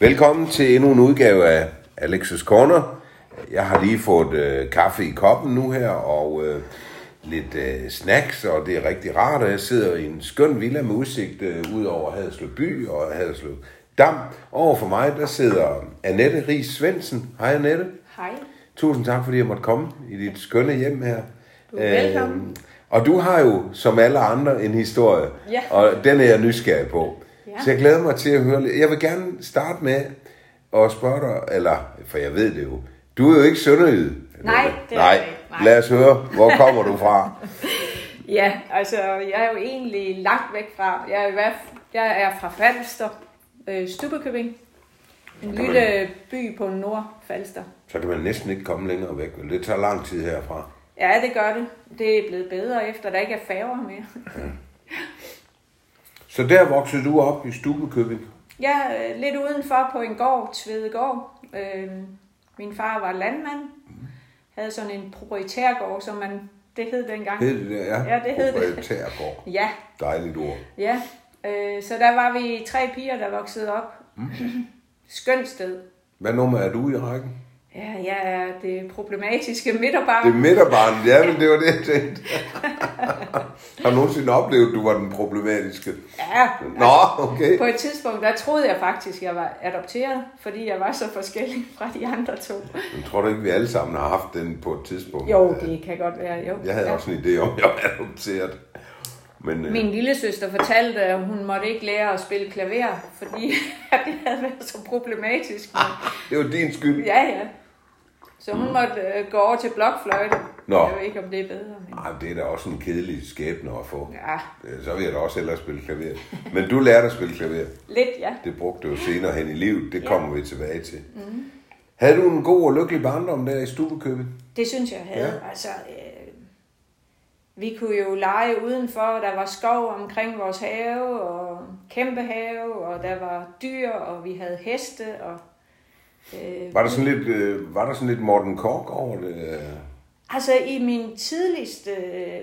Velkommen til endnu en udgave af Alexis Corner. Jeg har lige fået øh, kaffe i koppen nu her, og øh, lidt øh, snacks, og det er rigtig rart, og jeg sidder i en skøn villa med udsigt øh, ud over Haderslev by og Haderslev Dam. Over for mig, der sidder Annette Ries Svendsen. Hej Annette. Hej. Tusind tak, fordi jeg måtte komme i dit skønne hjem her. Du er velkommen. og du har jo, som alle andre, en historie, Ja. og den er jeg nysgerrig på. Ja. Så jeg glæder mig til at høre lidt. Jeg vil gerne starte med at spørge dig, eller, for jeg ved det jo, du er jo ikke sønderjyd. Nej, det er Nej. ikke. Nej. Lad os høre, hvor kommer du fra? Ja, altså jeg er jo egentlig langt væk fra. Jeg er, i hvert fald- jeg er fra Falster, øh, Stubbekøbing. En lille by på Nordfalster. Så kan man næsten ikke komme længere væk, men det tager lang tid herfra. Ja, det gør det. Det er blevet bedre efter, der ikke er færger mere. Så der voksede du op i Stubekøbing. Jeg er lidt udenfor på en gård, Tvedegård. Øh, min far var landmand. Havde sådan en proprietærgård, som man, det hed dengang. Hed det der, ja? Ja, det hed det. Proprietærgård. Ja, Dejligt ord. Ja, øh, så der var vi tre piger, der voksede op. Mm. Skønt sted. Hvad nummer er du i rækken? Ja, jeg er det problematiske midterbarn. Det er midterbarnet, ja, men det var det, jeg tænkte. Har du nogensinde oplevet, at du var den problematiske? Ja, Nå, okay. på et tidspunkt, der troede jeg faktisk, jeg var adopteret, fordi jeg var så forskellig fra de andre to. Jeg tror du ikke, vi alle sammen har haft den på et tidspunkt? Jo, det kan godt være, jo. Jeg havde ja. også en idé om, at jeg var adopteret. Men øh, Min lille søster fortalte, at hun måtte ikke lære at spille klaver, fordi at det havde været så problematisk. det var din skyld. Ja, ja. Så hun måtte øh, gå over til blokfløjte. Nå. Jeg ved ikke, om det er bedre. Men... Det er da også en kedelig skæbne at få. Ja, Øh, Så vil jeg da også hellere spille klaver. Men du lærte at spille klaver. lidt, ja. Det brugte du jo senere hen i livet. Det Ja. kommer vi tilbage til. Mm. Havde du en god og lykkelig barndom der i Stubekøbing? Det synes jeg havde. Ja. Ja. Altså, øh, vi kunne jo lege udenfor, der var skov omkring vores have, og kæmpe have, og der var dyr, og vi havde heste, og... Øh, Var der sådan lidt, øh, var der sådan lidt Morten Kork over det? Altså, i min tidligste... Øh,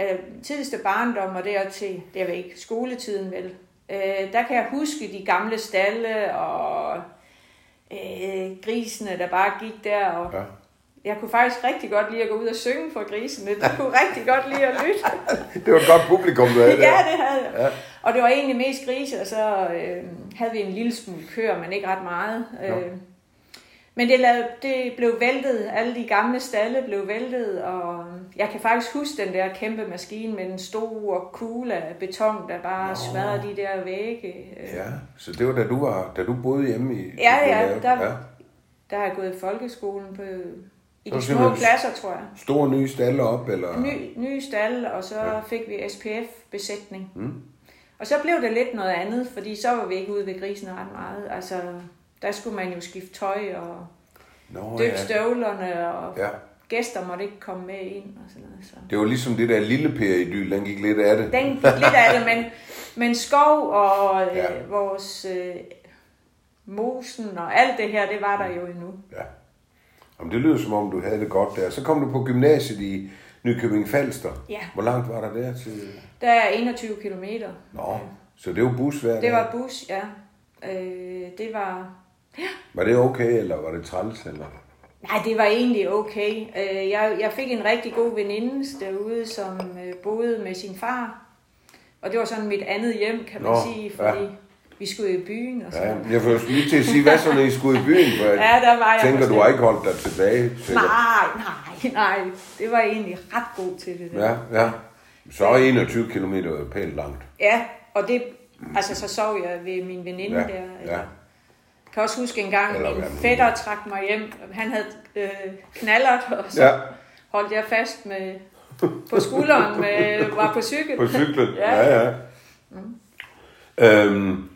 øh, tidligste barndom, og dertil, det er vel ikke skoletiden vel, øh, der kan jeg huske de gamle stalle, og øh, grisene, der bare gik der, og Ja. Jeg kunne faktisk rigtig godt lide at gå ud og synge for grisene. De kunne rigtig godt lide at lytte. Det var et godt publikum, du havde der. ja, det havde jeg. Ja. Og det var egentlig mest grise, og så øh, havde vi en lille smule køer, men ikke ret meget. Øh, men det, lavede, det blev væltet, alle de gamle stalle blev væltet, og jeg kan faktisk huske den der kæmpe maskine med den store kugle af beton, der bare Nå. smadrede de der vægge. Øh, Ja, så det var da du, var, da du boede hjemme i... Ja, ja, der- Der har jeg gået i folkeskolen på, i de små klasser, tror jeg. Store nye stalle op, eller... Ny, nye stald, og så Ja. fik vi SPF-besætning. Mm. Og så blev det lidt noget andet, fordi så var vi ikke ude ved grisen ret meget. Altså, der skulle man jo skifte tøj og Nå, døbe ja. støvlerne, og ja. gæster måtte ikke komme med ind og sådan noget. Så. Det var ligesom det der lille per idyl, den gik lidt af det. Den gik lidt af det, men, men skov og øh, Ja. ja. vores øh, mosen og alt det her, det var der jo endnu. Ja. Jamen, det lyder som om, du havde det godt der. Så kom du på gymnasiet i Nykøbing Falster. Ja. Hvor langt var der der til? Der er 21 kilometer. Nå, så det var bus hver Det dag. var bus, ja. Øh, det var Var det okay, eller var det træls? Eller? Nej, det var egentlig okay. Øh, Jeg, jeg fik en rigtig god veninde derude, som øh, boede med sin far. Og det var sådan mit andet hjem, kan man Nå, sige, fordi ja. Vi skulle i byen og Ja, sådan jeg får lige til at sige, hvad så, når I skulle i byen? For Ja, der var jeg tænker, du har ikke holdt dig tilbage. sikkert. Nej, nej, nej. Det var egentlig ret god til det der. Ja, ja. Så er 21 km jo pænt langt. ja og det, altså så sov jeg ved min veninde Ja, der. ja. Jeg kan også huske en gang, Eller min fætter trak mig hjem. Han havde øh, knallert, og så Ja, holdt jeg fast med, på skulderen, med, var på cykel. på cyklen. Ja. Ja, ja. Øhm,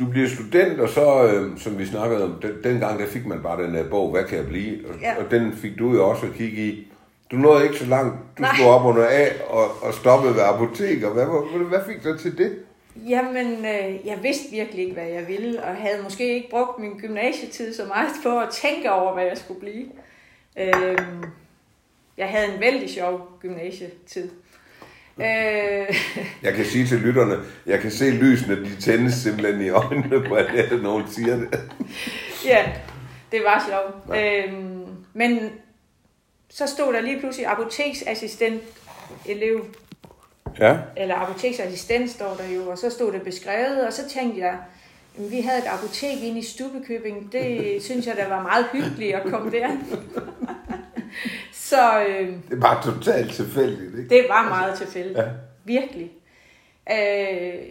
du bliver student, og så, øhm, som vi snakkede om, den, dengang der fik man bare den der bog, Hvad kan jeg blive? Og, Ja. og den fik du jo også at kigge i. Du nåede ikke så langt. Du Nej. stod op under A og, og stoppede ved apotek. Og hvad, hvad, hvad fik dig til det? Jamen, øh, jeg vidste virkelig ikke, hvad jeg ville, og havde måske ikke brugt min gymnasietid så meget på at tænke over, hvad jeg skulle blive. Øh, jeg havde en vældig sjov gymnasietid. Øh, Jeg kan sige til lytterne, jeg kan se lysene, de tændes simpelthen i øjnene på at nogen siger det. ja, det var sjovt. Øhm, men så stod der lige pludselig apoteksassistent elev, Ja. eller apoteksassistent står der jo, og så stod det beskrevet, og så tænkte jeg, vi havde et apotek inde i Stubekøbing, det synes jeg, der var meget hyggeligt at komme der. Så øh, Det bare totalt tilfældigt, ikke? det var meget tilfældigt. Ja. Virkelig. Øh,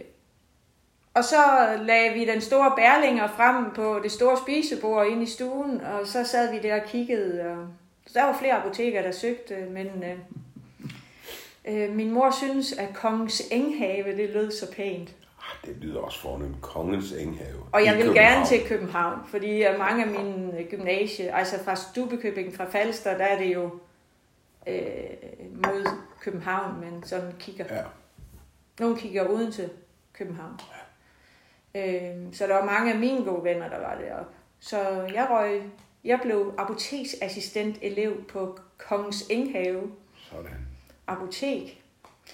og så lagde vi den store bærlinger frem på det store spisebord inde i stuen, og så sad vi der og kiggede. Og der var flere apoteker, der søgte, men øh, øh, min mor synes, at Kongens Enghave, det lød så pænt. Ah, Det lyder også fornemt. Kongens Enghave. Og jeg vil København. gerne til København, fordi mange af mine gymnasie, altså fra Stubekøbing, fra Falster, der er det jo øh, mod København, men sådan kigger. Ja. Nogle kigger uden til København. Øh, så der var mange af mine gode venner, der var deroppe. Så jeg røg, jeg blev apoteksassistent elev på Kongens Enghave Sådan. Apotek.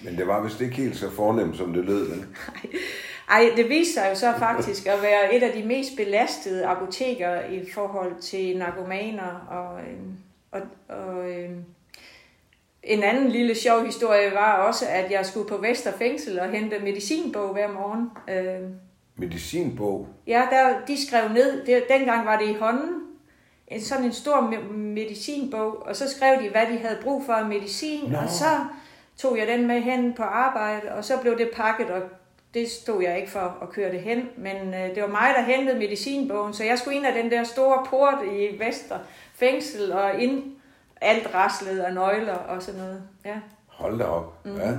Men det var vist ikke helt så fornemt, som det lød, vel? Ej, det viste sig jo så faktisk at være et af de mest belastede apoteker i forhold til narkomaner. Og, øhm, og, og øhm, en anden lille sjov historie var også, at jeg skulle på Vester Fængsel og hente medicinbog hver morgen. Øhm, Medicinbog. Ja, der, de skrev ned, det, dengang var det i hånden, en, sådan en stor me- medicinbog, og så skrev de, hvad de havde brug for af medicin, Nå. og så tog jeg den med hen på arbejde, og så blev det pakket, og det stod jeg ikke for at køre det hen, men øh, det var mig, der hentede medicinbogen, så jeg skulle ind af den der store port i Vester fængsel, og ind alt raslede og nøgler og sådan noget. Ja. Hold da op. Mm. Ja.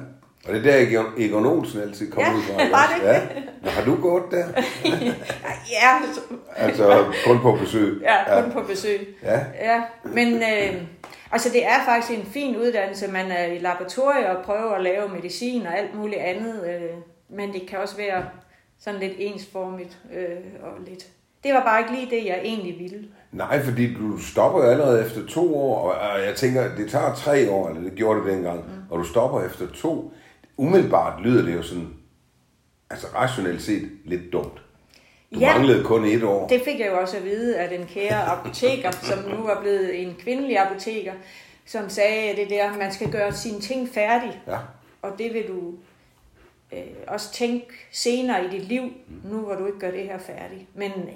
Og det er der, Egon- Olsen altid kom Ja, ud fra. var det? Ja. Nå, har du gået der? ja, så- Altså, kun på besøg. ja, kun på besøg. Ja. Ja, men øh, altså det er faktisk en fin uddannelse. Man er i laboratorier og prøver at lave medicin og alt muligt andet. Øh, men det kan også være sådan lidt ensformigt øh, og lidt... Det var bare ikke lige det, jeg egentlig ville. Nej, fordi du stopper jo allerede efter to år, og jeg tænker, det tager tre år, eller det gjorde det dengang, mm. og du stopper efter to. Umiddelbart lyder det jo sådan, altså rationelt set, lidt dumt. Du Ja. manglede kun et år. Det fik jeg jo også at vide af den kære apoteker, som nu er blevet en kvindelig apoteker, som sagde det der, man skal gøre sine ting færdige. Ja. Og det vil du øh, også tænke senere i dit liv, nu hvor du ikke gør det her færdigt. Men øh,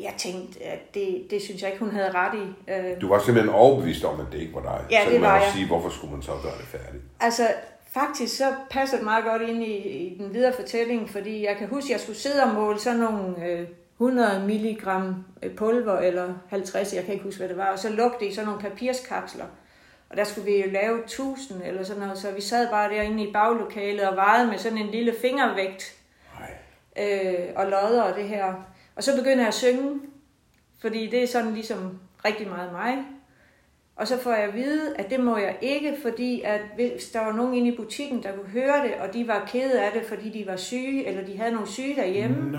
jeg tænkte, at det, det synes jeg ikke, hun havde ret i. Øh, Du var simpelthen overbevist om, at det ikke var dig. Ja, så det var jeg. sige, hvorfor skulle man så gøre det færdigt? altså, faktisk så passer det meget godt ind i, i den videre fortælling, fordi jeg kan huske, at jeg skulle sidde og måle sådan nogle øh, 100 milligram øh, pulver, eller 50, jeg kan ikke huske, hvad det var, og så lugte i sådan nogle papirskapsler. Og der skulle vi jo lave 1000 eller sådan noget, så vi sad bare derinde i baglokalet og vejede med sådan en lille fingervægt Nej. øh, og lodder og det her. Og så begynder jeg at synge, fordi det er sådan ligesom rigtig meget mig. Og så får jeg at vide, at det må jeg ikke, fordi at hvis der var nogen inde i butikken, der kunne høre det, og de var kede af det, fordi de var syge, eller de havde nogle syge derhjemme, Nå.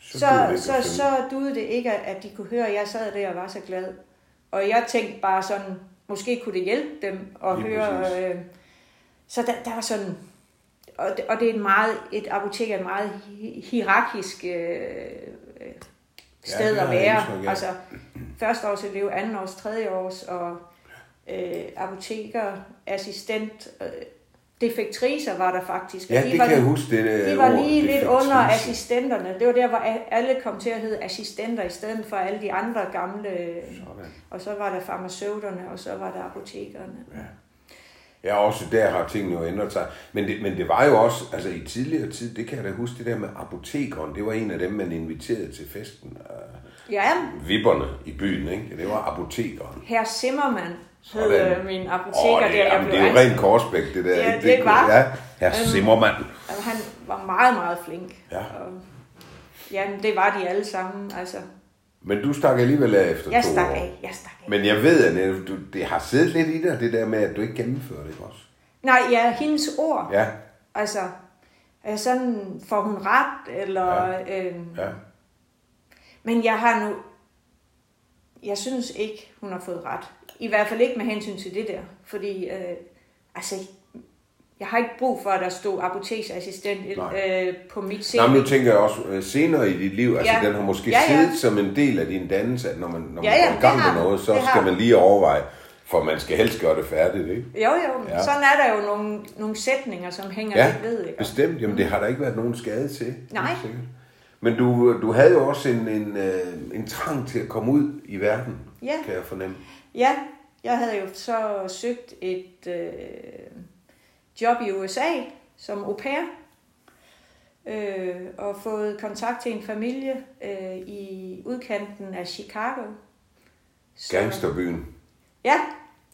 Så, så, det så, så, duede det ikke, at de kunne høre, at jeg sad der og var så glad. Og jeg tænkte bare sådan, måske kunne det hjælpe dem at Lige høre. præcis. Øh, så der, der var sådan, og det, og det er et meget, et apotek er et meget hi- hierarkisk øh, øh, sted har at være. indtryk af. Altså, første års elev, anden års, tredje års, og øh, apoteker, assistent, øh, defektriser var der faktisk. Ja, de det var kan jeg huske, det de var ord, lige lidt under assistenterne. Det var der, hvor alle kom til at hedde assistenter i stedet for alle de andre gamle. Sådan. Og så var der farmaceuterne, og så var der apotekerne. Ja. Ja, også der har tingene jo ændret sig. Men det, men det var jo også, altså i tidligere tid, det kan jeg da huske, det der med apotekeren, det var en af dem, man inviterede til festen. Uh, Ja, vipperne i byen, ikke? Det var apotekeren. herr Zimmermann hed øh, min apoteker, der det, jeg jamen, blev det er jo rent korsbæk, det der. Ja, ikke? det var. Ja, herr Øhm, Zimmermann. Han var meget, meget flink. Ja. Og, jamen, det var de alle sammen. Altså, Men du stak alligevel af efter jeg to stak år. af, jeg stak af. Men jeg ved, at du, det har siddet lidt i dig, det der med, at du ikke gennemfører det, også? Nej, ja, hendes ord. Ja, Altså, sådan, får hun ret, eller... Ja. Øhm, ja. Men jeg har nu... Jeg synes ikke, hun har fået ret. I hvert fald ikke med hensyn til det der. Fordi, øh, altså, jeg har ikke brug for, at der stod apoteksassistent øh, på mit CV. Nej, men nu tænker jeg også øh, senere i dit liv, altså Ja. den har måske Ja, ja. siddet som en del af din dannelse, at når man, når man Ja, ja, går i gang har- med noget, så skal har- man lige overveje, for man skal helst gøre det færdigt, ikke? Jo, jo, Ja. ja. sådan er der jo nogle, nogle sætninger, som hænger Ja, lidt ved. Ikke? bestemt. Jamen, det har der ikke været nogen skade til. Nej. Men du, du havde jo også en, en, øh, en trang til at komme ud i verden, Ja. kan jeg fornemme. Ja, jeg havde jo så søgt et øh, job i USA som au pair, øh, og fået kontakt til en familie øh, i udkanten af Chicago. Så- Gangsterbyen. Ja,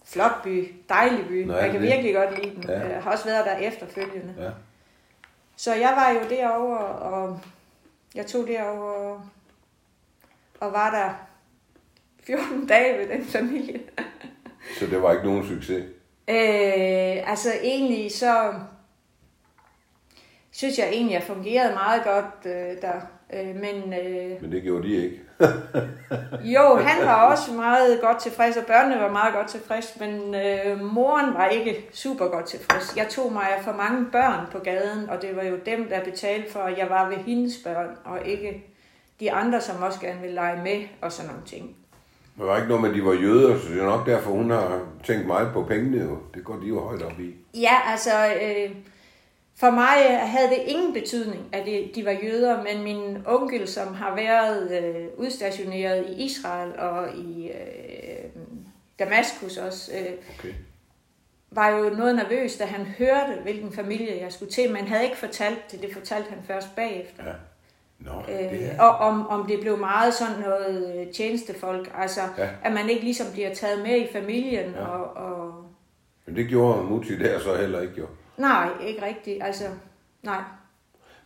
flot by, dejlig by. Nå, jeg kan det? virkelig godt lide den. Ja. Jeg har også været der efterfølgende. Ja. Så jeg var jo derovre, og jeg tog derover og var der 14 dage ved den familie. Så det var ikke nogen succes. Øh, altså egentlig så synes jeg egentlig, jeg fungerede meget godt øh, der. Øh, men øh, Men det gjorde de ikke. jo, han var også meget godt tilfreds, og børnene var meget godt tilfreds, men øh, moren var ikke super godt tilfreds. Jeg tog mig af for mange børn på gaden, og det var jo dem, der betalte for, at jeg var ved hendes børn, og ikke de andre, som også gerne ville lege med, og sådan nogle ting. Der var ikke noget med, at de var jøder, så det er nok derfor, hun har tænkt meget på pengene. Jo. Det går de jo højt op i. Ja, altså, øh, for mig øh, havde det ingen betydning, at de, var jøder, men min onkel, som har været øh, udstationeret i Israel og i øh, Damaskus også, øh, Okay. var jo noget nervøs, da han hørte, hvilken familie jeg skulle til, men havde ikke fortalt det. Det fortalte han først bagefter. Ja. Nå, Øh, er... og om, om det blev meget sådan noget øh, tjenestefolk, altså Ja. at man ikke ligesom bliver taget med i familien, Ja. ja. og, og Men det gjorde Mutti der så heller ikke, jo. nej, ikke rigtigt, altså nej.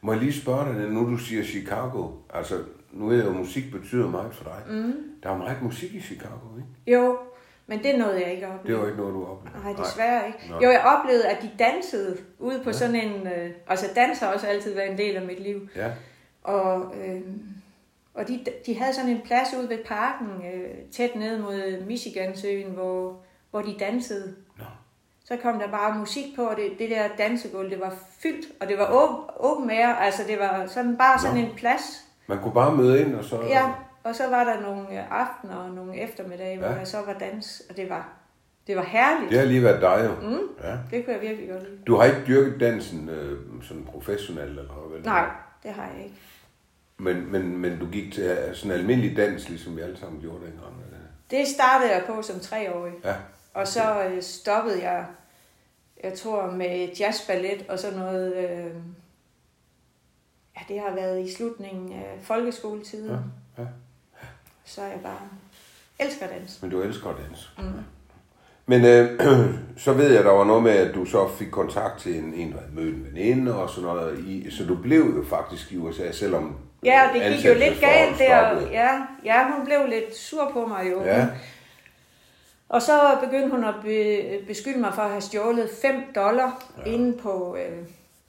Må jeg lige spørge dig, nu du siger Chicago, altså nu jeg jo, musik betyder meget for dig. Mm. Der er meget musik i Chicago, ikke? Jo, men det nåede jeg ikke op. Det var ikke noget, du oplevede. Nej, desværre ikke. Nej. Jo, jeg oplevede, at de dansede ude på sådan en... Øh, altså, dans har også altid været en del af mit liv. Ja, Og, øh, og de, de havde sådan en plads ude ved parken, øh, tæt ned mod Michigansøen, hvor, hvor de dansede. Nå. Så kom der bare musik på, og det, det der dansegulv, det var fyldt, og det var åben, åben air, altså det var sådan bare sådan Nå. en plads. man kunne bare møde ind, og så... Ja, og så var der nogle øh, aftener og nogle eftermiddage, hvor Ja. der så var dans, og det var, det var herligt. Det har lige været dig, jo. Mm. Ja. Det kunne jeg virkelig godt lide. Du har ikke dyrket dansen øh, sådan professionelt, eller hvad? Nej, det har jeg ikke. Men, men, men du gik til øh, sådan almindelig dans, ligesom vi alle sammen gjorde dengang. eller? Det startede jeg på som treårig. Ja, Og så øh, stoppede jeg, jeg tror, med jazzballet og sådan noget. Øh, ja, det har været i slutningen af folkeskoletiden. ja, ja. Så er jeg bare elsker dans. Men du elsker at danse. Mm. Men øh, så ved jeg, der var noget med, at du så fik kontakt til en, en der havde mødt en veninde og sådan noget. I, så du blev jo faktisk i USA, selvom Ja, og det gik jo lidt galt der. Ja, ja, hun blev lidt sur på mig jo. Ja. Og så begyndte hun at be, beskylde mig for at have stjålet 5 dollar ja. inde på øh,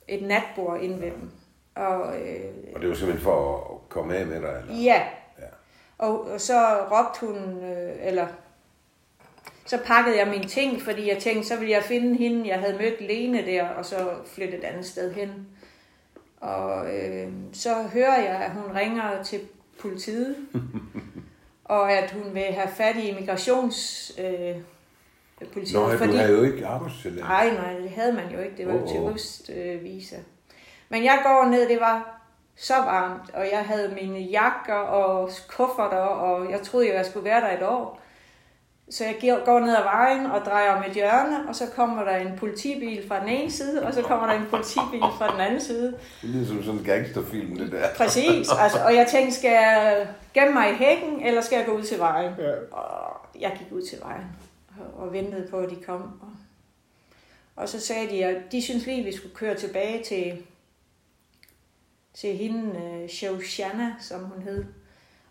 et natbord inde ved dem. Og øh, Og det var simpelthen for at komme af med dig, eller? ja, Ja. Og, og så råbte hun, øh, eller så pakkede jeg mine ting, fordi jeg tænkte, så ville jeg finde hende. Jeg havde mødt Lene der, og så flytte et andet sted hen. Og øh, så hører jeg, at hun ringer til politiet, og at hun vil have fat i immigrations... Øh, politiet, Nå, ja, du havde jo ikke arbejdstillæg. Nej, nej, det havde man jo ikke. Det var Åh, til åh. rustvisa. Men jeg går ned, det var så varmt, og jeg havde mine jakker og kufferter, og jeg troede jeg skulle være der et år. Så jeg går ned ad vejen og drejer om et hjørne, og så kommer der en politibil fra den ene side, og så kommer der en politibil fra den anden side. Det lyder som sådan en gangsterfilm, det der. Præcis, altså, og jeg tænkte, skal jeg gemme mig i hækken, eller skal jeg gå ud til vejen? Ja. Og jeg gik ud til vejen og, ventede på, at de kom. Og, så sagde de, at de synes lige, at vi skulle køre tilbage til, til hende, uh, Shoshana, som hun hed.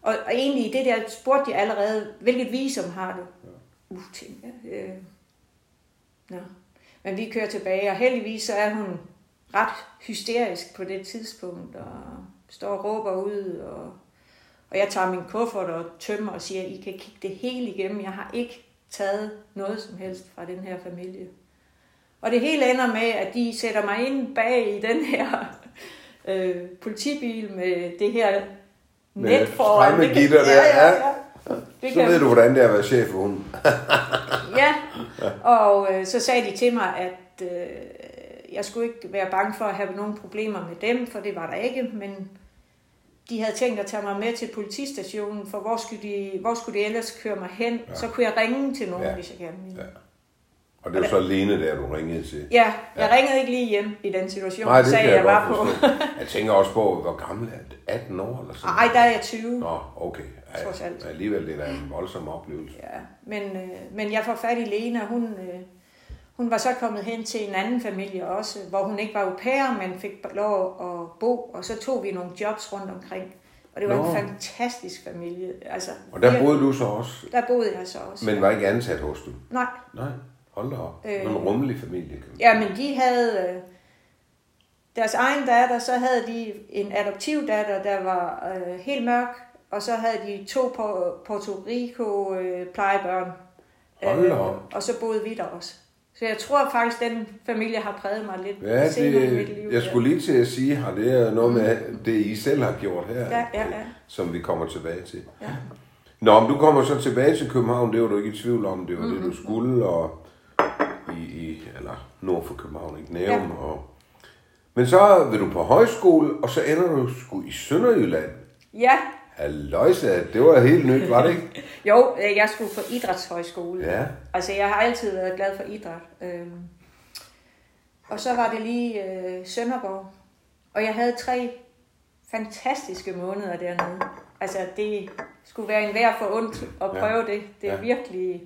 Og, og egentlig i det der spurgte de allerede, hvilket visum har du? Uh, tænkte jeg. Øh, nå. Men vi kører tilbage, og heldigvis så er hun ret hysterisk på det tidspunkt, og står og råber ud, og, og jeg tager min kuffert og tømmer og siger, I kan kigge det hele igennem. Jeg har ikke taget noget som helst fra den her familie. Og det hele ender med, at de sætter mig ind bag i den her øh, politibil med det her Med net foran. Det kan- skræmmegitter der, ja, ja, ja. Det Så ved du, hvordan det er at være chef for hunden. Ja, og øh, så sagde de til mig, at øh, jeg skulle ikke være bange for at have nogle problemer med dem, for det var der ikke, men de havde tænkt at tage mig med til politistationen, for hvor skulle de, hvor skulle de ellers køre mig hen? Ja. Så kunne jeg ringe til nogen, ja. hvis jeg gerne ville. Ja. Og det var så Lene der, du ringede til. Ja, jeg ringede ikke lige hjem i den situation, Nej, det sagde jeg, jeg var på. Jeg tænker også på, hvor gammel er det? 18 år eller sådan Ej, der er jeg 20. Nå, okay. Ja, Trods alt. Alligevel det er en voldsom oplevelse. Ja, men, øh, men jeg får fat i Lena, hun, øh, hun var så kommet hen til en anden familie også, hvor hun ikke var au pair, men fik lov at bo, og så tog vi nogle jobs rundt omkring. Og det var Nå. en fantastisk familie. Altså, Og der boede du så også, Der boede jeg så også. men var ikke ansat hos dem? Nej, Nej, hold da op. Øh. En rummelig familie. Kan man. ja, men de havde øh, deres egen datter, så havde de en adoptivdatter, der var øh, helt mørk, og så havde de to på Puerto Rico øh, plejebørn. Hold da op. og så boede vi der også. Så jeg tror faktisk, den familie har præget mig lidt Ja, senere i mit det, liv. jeg skulle lige til at sige, har det noget med det, I selv har gjort her, Ja, ja, ja. som vi kommer tilbage til. Ja. Nå, men du kommer så tilbage til København, det var du ikke i tvivl om, det var Mm-hmm. det, du skulle, og i, i eller nord for København, ikke Nærum. Ja. Og, men så vil du på højskole, og så ender du sgu i Sønderjylland. Ja, Halløjsa, det var helt nyt, var det ikke? jo, øh, jeg skulle på idrætshøjskole. Ja. Altså, jeg har altid været glad for idræt. Øhm, og så var det lige øh, Sønderborg. Og jeg havde tre fantastiske måneder dernede. Altså, det skulle være en værd for ondt at Ja. prøve det. Det er Ja. virkelig...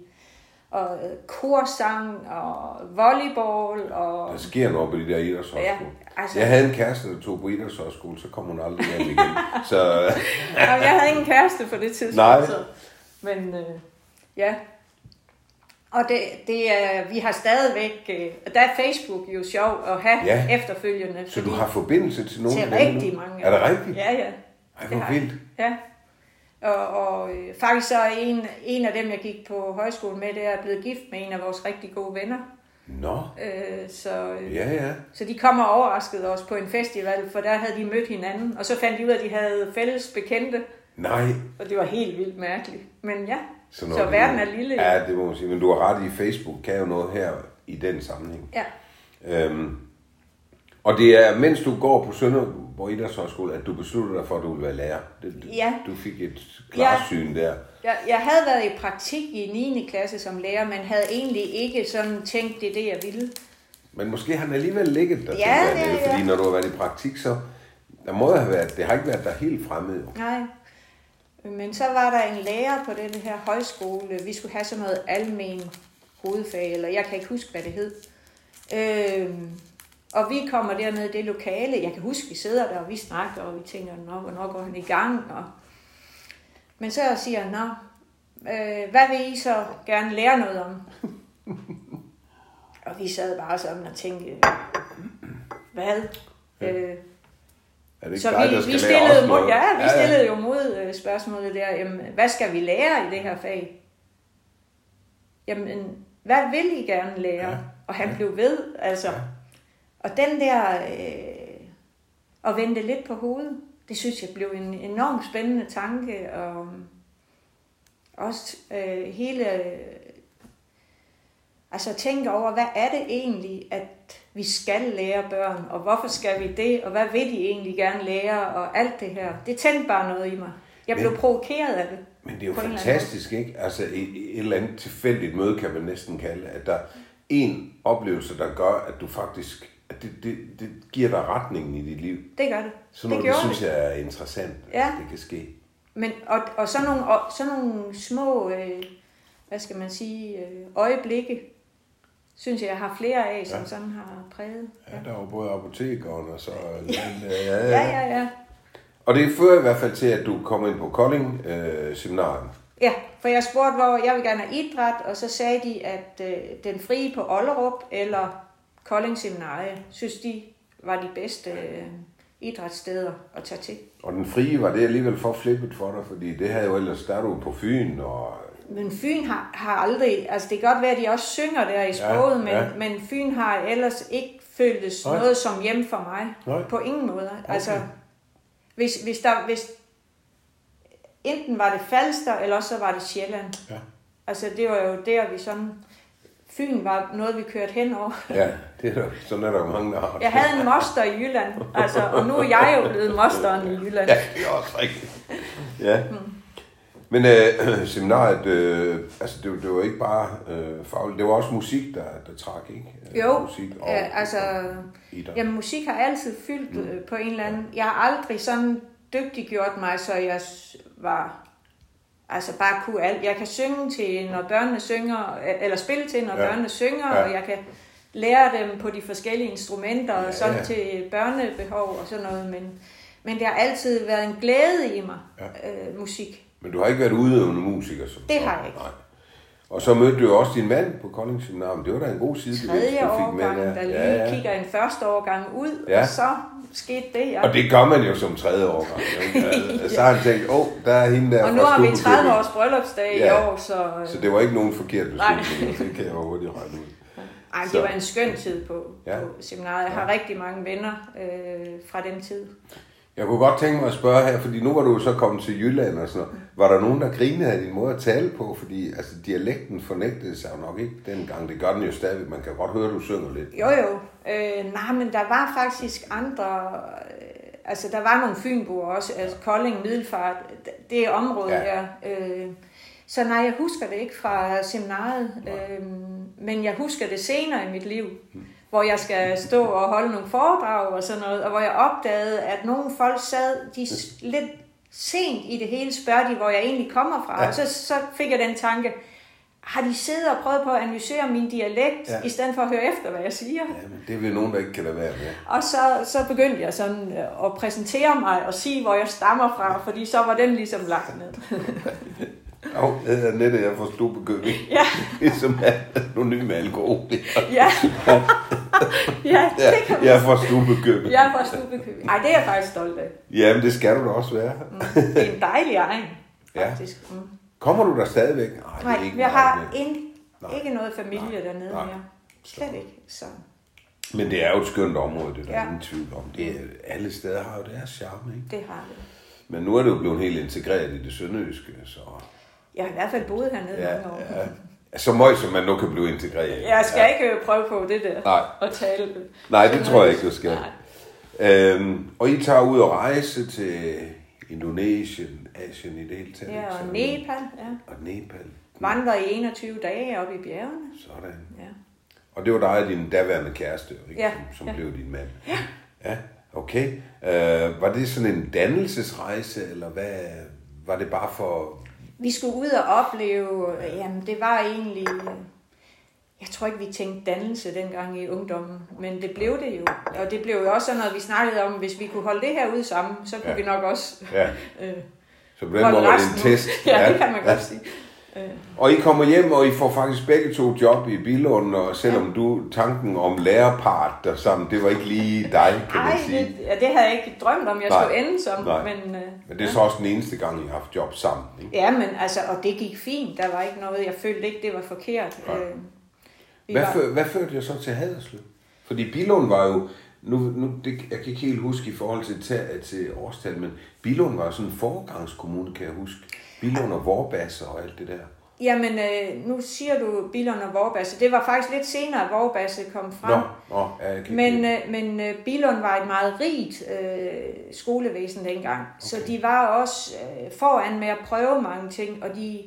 Og øh, korsang og volleyball og... Der sker noget på de der idrætshøjskole. Ja, altså-. Jeg havde en kæreste, der tog på idrætshøjskole, så kom hun aldrig hjem igen. så Jamen, jeg havde ingen kæreste på det tidspunkt. Nej. Så. Men øh, ja. Og det, det er, vi har stadigvæk, øh, der er Facebook jo sjov at have Ja. efterfølgende. så du har forbindelse til nogen til rigtig mange. Er det rigtigt? Ja, ja. Ej, Det hvor vildt. Ja. Og, og øh, faktisk så er en, en af dem, jeg gik på højskole med, det er blevet gift med en af vores rigtig gode venner. Nå, Øh, så, øh, ja, ja. så de kommer og overraskede os på en festival, for der havde de mødt hinanden. Og så fandt de ud af, at de havde fælles bekendte. Nej. Og det var helt vildt mærkeligt. Men ja, så, så verden er lille. Ja, det må man sige. Men du har ret i, Facebook kan jo noget her i den sammenhæng. ja. Øhm, og det er, mens du går på Sønderborg Idrætshøjskole, at du beslutter dig for, at du vil være lærer. Det, Ja. Du fik et klarsyn der. Jeg, jeg havde været i praktik i 9. klasse som lærer, men havde egentlig ikke sådan tænkt, det er det, jeg ville. Men måske har den alligevel ligget der. Ja, det- Fordi ja. når du har været i praktik, så der må have været, det har ikke været der helt fremme. jo. Nej. Men så var der en lærer på den her højskole. Vi skulle have sådan noget almen hovedfag, eller jeg kan ikke huske, hvad det hed. Øhm, og vi kommer derned i det lokale. Jeg kan huske, vi sidder der, og vi snakker, og vi tænker, Nå, hvornår går han i gang? Og... Men så siger han, Nå, øh, hvad vil I så gerne lære noget om? og vi sad bare sådan og tænkte, hvad? Ja. Øh, Er det ikke så dig, der vi, skal vi stillede, mod, ja, vi stillede jo mod øh, spørgsmålet der, jamen, hvad skal vi lære i det her fag? Jamen, hvad vil I gerne lære? Ja. Og han blev ved, altså. Ja. Og den der, øh, at vende lidt på hovedet, det synes jeg blev en enormt spændende tanke, og også øh, hele, øh, altså tænke over, hvad er det egentlig, at vi skal lære børn, og hvorfor skal vi det, og hvad vil de egentlig gerne lære, og alt det her. Det tændte bare noget i mig. Jeg blev Men- provokeret af det. Men det er jo fantastisk, ikke? Altså et, et eller andet tilfældigt møde, kan man næsten kalde, at der er en oplevelse, der gør, at du faktisk, det, det, det giver dig retningen i dit liv. Det gør det. Så det noget, det, gjorde synes det. jeg er interessant, Ja. at det kan ske. Men, og, og, sådan nogle, og sådan nogle små, øh, hvad skal man sige, øh, øjeblikke, synes jeg, jeg har flere af, som Ja. sådan har præget. Ja, der var både apotekeren og så... Ja, ja, Ja, ja. Og det fører i hvert fald til, at du kommer ind på Kolding øh. Ja, for jeg spurgte, hvor jeg vil gerne have idræt, og så sagde de, at øh, den frie på Ollerup eller Kolding Seminarie, synes de var de bedste øh, idrætssteder at tage til. Og den frie var det alligevel for flippet for dig, fordi det havde jo ellers, der er du på Fyn, og Men Fyn har, har aldrig, altså det kan godt være, at de også synger der i sproget, ja, ja. men, men Fyn har ellers ikke føltes Nej. noget som hjem for mig. Nej. På ingen måde. Okay. Altså, hvis, hvis, der, hvis enten var det Falster, eller også så var det Sjælland. Ja. Altså det var jo der, vi sådan... Fyn var noget, vi kørte hen over. Ja, det er der, sådan er der mange, der har. Jeg havde en moster i Jylland, altså, og nu er jeg jo blevet mosteren i Jylland. Ja, det er også rigtigt. Ja. Men øh, seminariet, øh, altså det, det var ikke bare øh, fagligt, det var også musik, der, der trak, ikke? Øh, Jo, musik og, ja, altså, dig. jamen, musik har altid fyldt mm. på en eller anden... Jeg har aldrig sådan dygtiggjort mig, så jeg var... Altså bare kunne alt. Jeg kan synge til, når børnene synger, eller spille til, når Ja. ja. børnene synger, Ja. ja. og jeg kan lære dem på de forskellige instrumenter, Ja, og sådan ja. til børnebehov og sådan noget. Men, men det har altid været en glæde i mig, Ja. øh, musik. Men du har ikke været udøvende musiker? Som Det har jeg ikke. Nej. Og så mødte du jo også din mand på Kolding Seminarium. Det var da en god side, Tredje årgang, der lige ja, ja. kigger en første årgang ud, Ja. og så skete det. Jeg Og det gør man jo som tredje årgang. ikke? Altså, Så har han tænkt, åh, oh, der er hende der Og nu har vi Stubbekøbing. 30 års bryllupsdag Ja. i år, så... øh, Så det var ikke nogen forkert beslutning, det kan jeg jo hurtigt regne ud. Ej, det var en skøn tid på, Ja. ja. på seminariet. Jeg har Ja. rigtig mange venner øh, fra den tid. Jeg kunne godt tænke mig at spørge her, fordi nu var du så kommet til Jylland og sådan noget. Var der nogen, der grinede af din måde at tale på? Fordi altså, dialekten fornægtede sig jo nok ikke dengang. Det gør den jo stadig. Man kan godt høre, at du synger lidt. Jo, jo. Øh, nej, men der var faktisk andre... Øh, altså, der var nogle fynboer også. Altså, Kolding, Middelfart, det område Ja. ja. der. Øh, så nej, jeg husker det ikke fra seminariet. Øh, men jeg husker det senere i mit liv, hvor jeg skal stå og holde nogle foredrag og sådan noget, og hvor jeg opdagede, at nogle folk sad de lidt sent i det hele, spørger de, hvor jeg egentlig kommer fra. Ja. Og så, så fik jeg den tanke, har de siddet og prøvet på at analysere min dialekt, Ja. i stedet for at høre efter, hvad jeg siger? Ja, men det vel nogen, der ikke kan lade være med. Og så, så begyndte jeg sådan øh, at præsentere mig og sige, hvor jeg stammer fra, fordi så var den ligesom lagt ned. Jo, jeg hedder Nette, jeg får Stubbekøbing. Ja, Ligesom er anonym alkohol. ja. ja, Ja, det kan man jeg får Stubbekøbing. Jeg fra Stubekøbing. Ej, det er jeg faktisk stolt af. Jamen, det skal du da også være. Det er en dejlig egen, Ja. faktisk. Mm. Kommer du der stadigvæk? Ej, Nej, ikke jeg har ikke, ikke noget familie Nej. dernede Nej. mere. Slet ikke. Så. Men det er jo et skønt område, det er der Ja. ingen tvivl om. Det er, alle steder har jo deres charme, ikke? Det har det. Men nu er det jo blevet helt integreret i det sønderjyske, så... Jeg har i hvert fald boet hernede Ja, mange år. ja. Så meget, som man nu kan blive integreret. Jeg skal ja. ikke prøve på det der. Nej. Og tale. Nej, det tror jeg ikke, du skal. Nej. Øhm, og I tager ud og rejse til Indonesien, Asien i det hele taget. Ja, og Nepal, ja. Og Nepal. Vandrer i 21 dage op i bjergene. Sådan. Ja. Og det var dig og din daværende kæreste, ikke? Ja, som, som ja. blev din mand. Ja. Ja, okay. Øh, var det sådan en dannelsesrejse, eller hvad? Var det bare for... Vi skulle ud og opleve, jamen det var egentlig, jeg tror ikke, vi tænkte dannelse dengang i ungdommen, men det blev det jo. Og det blev jo også sådan noget, vi snakkede om, hvis vi kunne holde det her ud sammen, så kunne Ja. vi nok også Ja, øh, så på den måde var det en test. ja, det kan man godt sige. Øh, Og I kommer hjem, og I får faktisk begge to job i Bilund, og selvom du tanken om lærerpart der sammen, det var ikke lige dig, kan ej, man sige. det, ja, det havde jeg ikke drømt om, jeg Nej. skulle ende som, Nej. men... Øh, Men det er så også den eneste gang, I har haft job sammen, ikke? Ja, men altså, og det gik fint. Der var ikke noget, jeg følte ikke, det var forkert. Øh, Hvad, var, før, hvad førte jeg så til Haderslev? Fordi Bilund var jo, nu, nu det, jeg kan ikke helt huske i forhold til, til, til årstal, men Bilund var sådan en foregangskommune, kan jeg huske. Bilund og Vorbasse og alt det der. Jamen, øh, nu siger du Billund og Vorbasse. Det var faktisk lidt senere, at Vorbasse kom frem. Nå, nå kan Men, øh, men øh, Billund var et meget rigt øh, skolevæsen dengang, okay. så de var også øh, foran med at prøve mange ting, og de,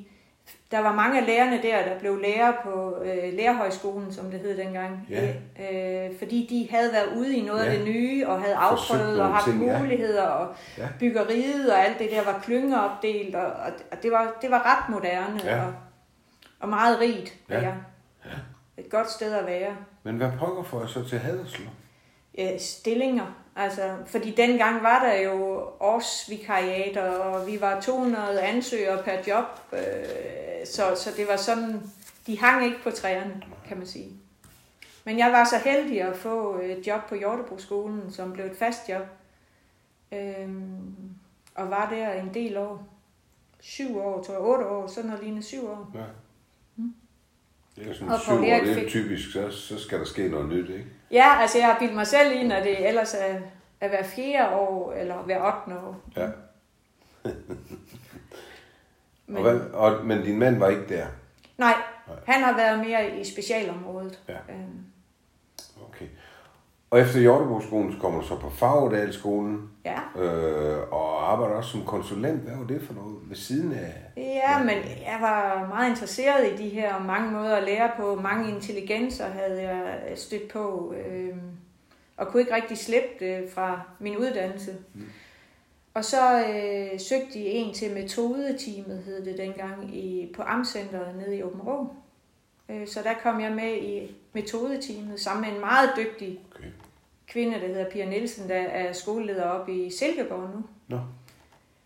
der var mange af lærerne der, der blev lærer på øh, Lærerhøjskolen, som det hed dengang, Ja. øh, fordi de havde været ude i noget Ja. af det nye, og havde afprøvet og haft ting, ja. muligheder, og Ja. byggeriet og alt det der var klyngeopdelt, og, og det, var, det var ret moderne Ja. og, og meget rigt. Ja. Ja. Et godt sted at være Men hvad pokker jeg så til Haderslev? øh, stillinger. Altså, fordi dengang var der jo årsvikariater, og vi var 200 ansøgere per job, øh, så, så det var sådan, de hang ikke på træerne, kan man sige. Men jeg var så heldig at få et job på Hjortebroskolen, som blev et fast job, øh, og var der en del år. syv år, tror jeg, otte år, sådan noget lignende syv år. Ja. Det er sådan Og syv år, det er typisk, så, så skal der ske noget nyt, ikke? Ja, altså jeg har bildt mig selv ind, at det ellers er at hver fjerde år, eller hver 8. år. Ja. Men, Og, hvad, og, men din mand var ikke der? nej, han har været mere i specialområdet. Ja. Øhm, Okay. Og efter Hjorteboskolen, så kommer du så på Fagdalskolen, ja. øh, og arbejder også som konsulent. Hvad var det for noget ved siden af? Ja, men jeg var meget interesseret i de her mange måder at lære på. Mange intelligenser havde jeg stødt på, øh, og kunne ikke rigtig slippe det fra min uddannelse. Mm. Og så øh, søgte de en til metodeteamet, hed det dengang, i, på Amtscenteret nede i Åben Rå. Øh, så der kom jeg med i metodeteamet sammen med en meget dygtig Okay. Kvinde, der hedder Pia Nielsen, der er skoleleder oppe i Silkeborg nu. Nå.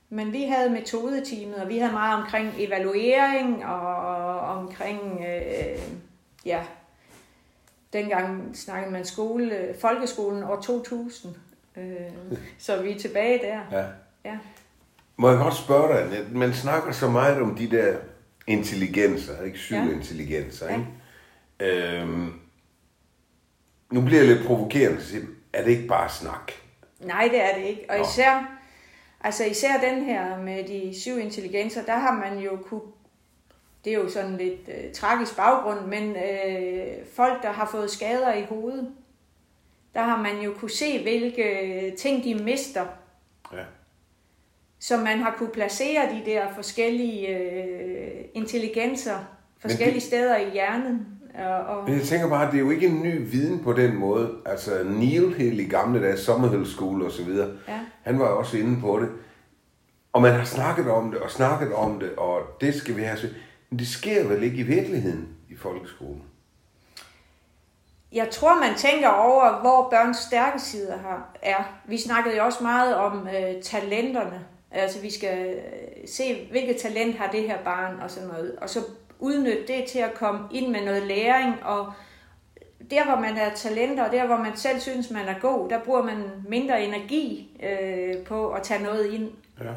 Men vi havde metodeteamet, og vi havde meget omkring evaluering og omkring, øh, ja, dengang snakkede man skole, folkeskolen år 2000. Øh, så vi er tilbage der. Ja. Ja. Må jeg godt spørge dig, Annette? man snakker så meget om de der intelligenser, ikke? Syv Ja. ja. intelligenser, ikke? Øhm, nu bliver jeg lidt provokerende, så er det ikke bare snak? Nej, det er det ikke. Og Nå. især, altså især den her med de syv intelligenser, der har man jo kunne, det er jo sådan lidt øh, tragisk baggrund, men øh, folk, der har fået skader i hovedet, der har man jo kunne se, hvilke ting de mister, Ja. så man har kunne placere de der forskellige øh, intelligenser forskellige det- steder i hjernen. Og, Men jeg tænker bare, det er jo ikke en ny viden på den måde. Altså Neil helt i gamle dage, Summerhill School og så videre, Ja. han var jo også inde på det. Og man har snakket om det, og snakket om det, og det skal vi have. Men det sker vel ikke i virkeligheden i folkeskolen? Jeg tror, man tænker over, hvor børns stærke sider har, er. Vi snakkede jo også meget om øh, talenterne. Altså, vi skal øh, se, hvilket talent har det her barn og sådan noget. Og så udnytte det til at komme ind med noget læring. Og der, hvor man er talenter, og der, hvor man selv synes, man er god, der bruger man mindre energi øh, på at tage noget ind. Ja.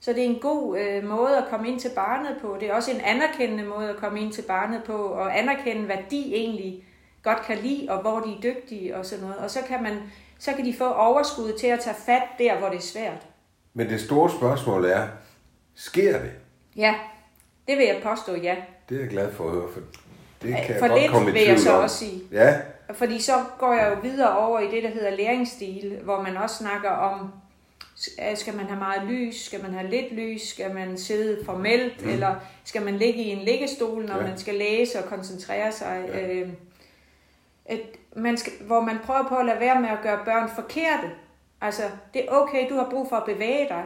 Så det er en god øh, måde at komme ind til barnet på. Det er også en anerkendende måde at komme ind til barnet på, og anerkende, hvad de egentlig godt kan lide, og hvor de er dygtige og sådan noget. Og så kan, man, så kan de få overskud til at tage fat der, hvor det er svært. Men det store spørgsmål er, sker det? Ja, det vil jeg påstå, ja. Det er jeg glad for at høre, for det kan jeg for godt lidt komme i vil jeg så om. også sige. Ja, Fordi så går jeg jo videre over i det, der hedder læringsstil, hvor man også snakker om, øh, skal man have meget lys, skal man have lidt lys, skal man sidde formelt, mm. eller skal man ligge i en liggestol, når Ja. man skal læse og koncentrere sig. Ja. Øh, at man skal, hvor man prøver på at lade være med at gøre børn forkerte. Altså, det er okay, du har brug for at bevæge dig.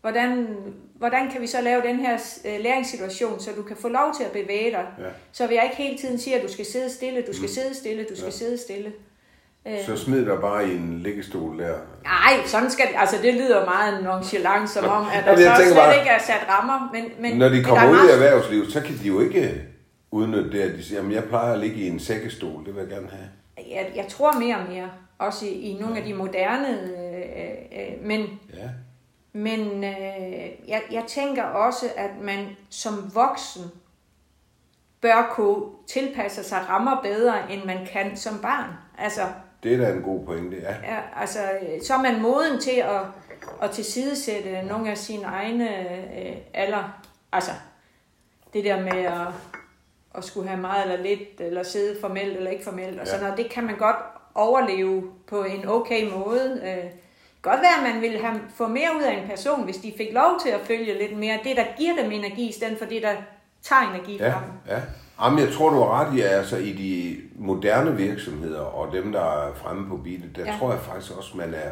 Hvordan, hvordan kan vi så lave den her øh, læringssituation, så du kan få lov til at bevæge dig? Ja. Så vi ikke hele tiden siger, at du skal sidde stille, du skal Mm. sidde stille, du skal Ja. sidde stille. Øh, så smid dig bare i en liggestol der. Nej, sådan skal altså det lyder meget nonchalant, som om, at der så slet bare- ikke er sat rammer. Men, men, Når de kommer er ud i erhvervslivet, så kan de jo ikke udnytte det, at de siger, jamen jeg plejer at ligge i en sækkestol, det vil jeg gerne have. Jeg, jeg tror mere og mere, også i, i nogle af de moderne, øh, øh, men, Ja, men øh, jeg, jeg tænker også, at man som voksen bør kunne tilpasse sig rammer bedre, end man kan som barn. Altså, det er da en god pointe, ja. Ja, altså, så er man moden til at, at tilsidesætte nogle af sine egne øh, alder. Altså, det der med at, at skulle have meget eller lidt, eller sidde formelt eller ikke formelt, og Ja. sådan noget, det kan man godt overleve på en okay måde. Øh, godt være, at man ville have, få mere ud af en person, hvis de fik lov til at følge lidt mere det, der giver dem energi, i stedet for det, der tager energi Ja, fra dem. ja. Jamen, jeg tror, du har ret i, altså i de moderne virksomheder og dem, der er fremme på beatet, der. Ja. tror jeg faktisk også, man er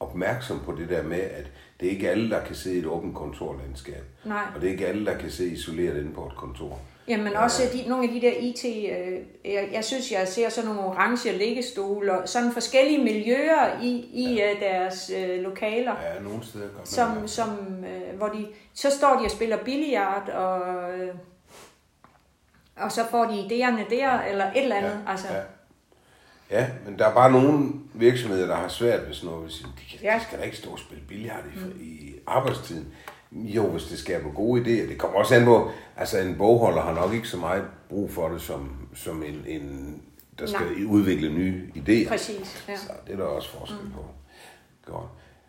opmærksom på det der med, at det er ikke alle, der kan sidde i et åbent kontorlandskab. Nej. Og det er ikke alle, der kan sidde isoleret inde på et kontor. Jamen også de, nogle af de der IT, øh, jeg, jeg synes, jeg ser sådan nogle orange liggestole, og sådan forskellige miljøer i, i ja. deres øh, lokaler, ja. Nogle steder godt. som, som, øh, hvor de, så står de og spiller billiard, og, øh, og så får de idéerne der, eller et eller andet. Ja. Altså, Ja. ja, men der er bare nogle virksomheder, der har svært ved sådan noget. De, kan, Ja. de skal da ikke stå og spille billard i, mm. i arbejdstiden. Jo, hvis det skaber gode idéer. Det kommer også an på, altså en bogholder har nok ikke så meget brug for det, som, som en, en der skal Nej. udvikle nye idéer. Præcis, ja. Så det er der også forskel mm. på. Godt.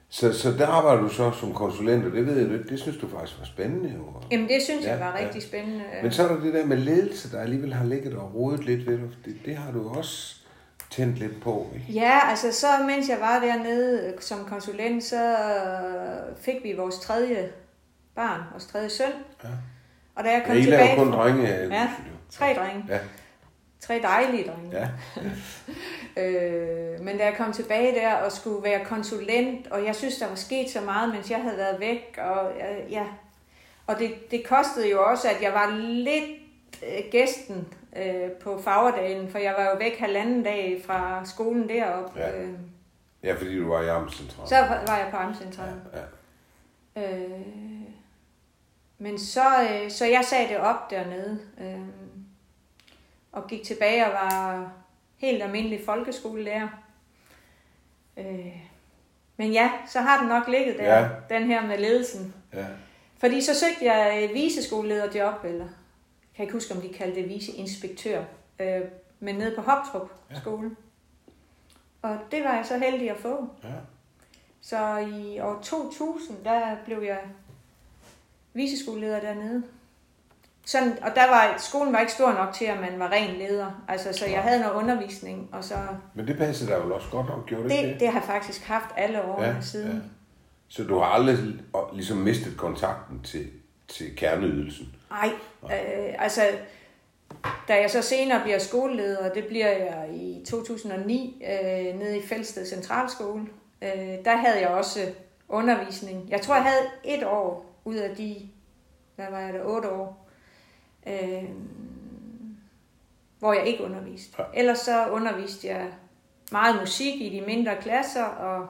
Så, så der arbejder du så som konsulent, og det ved jeg, det, det synes du faktisk var spændende. Jo. Jamen det synes Ja, jeg var ja. rigtig spændende. Men så er der det der med ledelse, der alligevel har ligget og rodet lidt ved dig. Det, det har du også tændt lidt på, ikke? Ja, altså så mens jeg var dernede øh, som konsulent, så øh, fik vi vores tredje barn, vores tredje søn. Ja. Og da jeg kom Ja, I tilbage... kun drenge. Ja, tre drenge. Ja, Tre dejlige drenge. ja. Øh, men da jeg kom tilbage der og skulle være konsulent, og jeg synes, der var sket så meget, mens jeg havde været væk, og øh, ja, og det, det kostede jo også, at jeg var lidt øh, gæsten øh, på fagdagen, for jeg var jo væk halvanden dag fra skolen deroppe. Ja. Øh, ja, fordi du var i Amtscentralen. så var jeg på Amtscentralen. Ja, Øh, men så, øh, så jeg sagde det op dernede, øh, og gik tilbage og var helt almindelig folkeskolelærer. Øh, men ja, så har den nok ligget der, Ja. den her med ledelsen. ja. Fordi så søgte jeg et viseskolelederjob, eller jeg kan ikke huske, om de kaldte det viceinspektør, øh, men nede på Hoptrup Ja. skole. Og det var jeg så heldig at få. ja. Så i år 2000, der blev jeg viseskoleleder dernede. Sådan, og der var, skolen var ikke stor nok til, at man var ren leder. Altså, så jeg havde noget undervisning, og så... Men det passede der vel også godt nok, gjorde det, ikke Det, det har jeg faktisk haft alle årene ja, siden. Ja. Så du har aldrig ligesom mistet kontakten til, til kerneydelsen? Ej, øh, altså, da jeg så senere bliver skoleleder, det bliver jeg i 2009 øh, nede i Fælsted Centralskole, øh, der havde jeg også undervisning. Jeg tror, jeg havde et år ud af de, hvad var jeg der, otte år, øh, hvor jeg ikke underviste. Ja. Ellers så underviste jeg meget musik i de mindre klasser, og,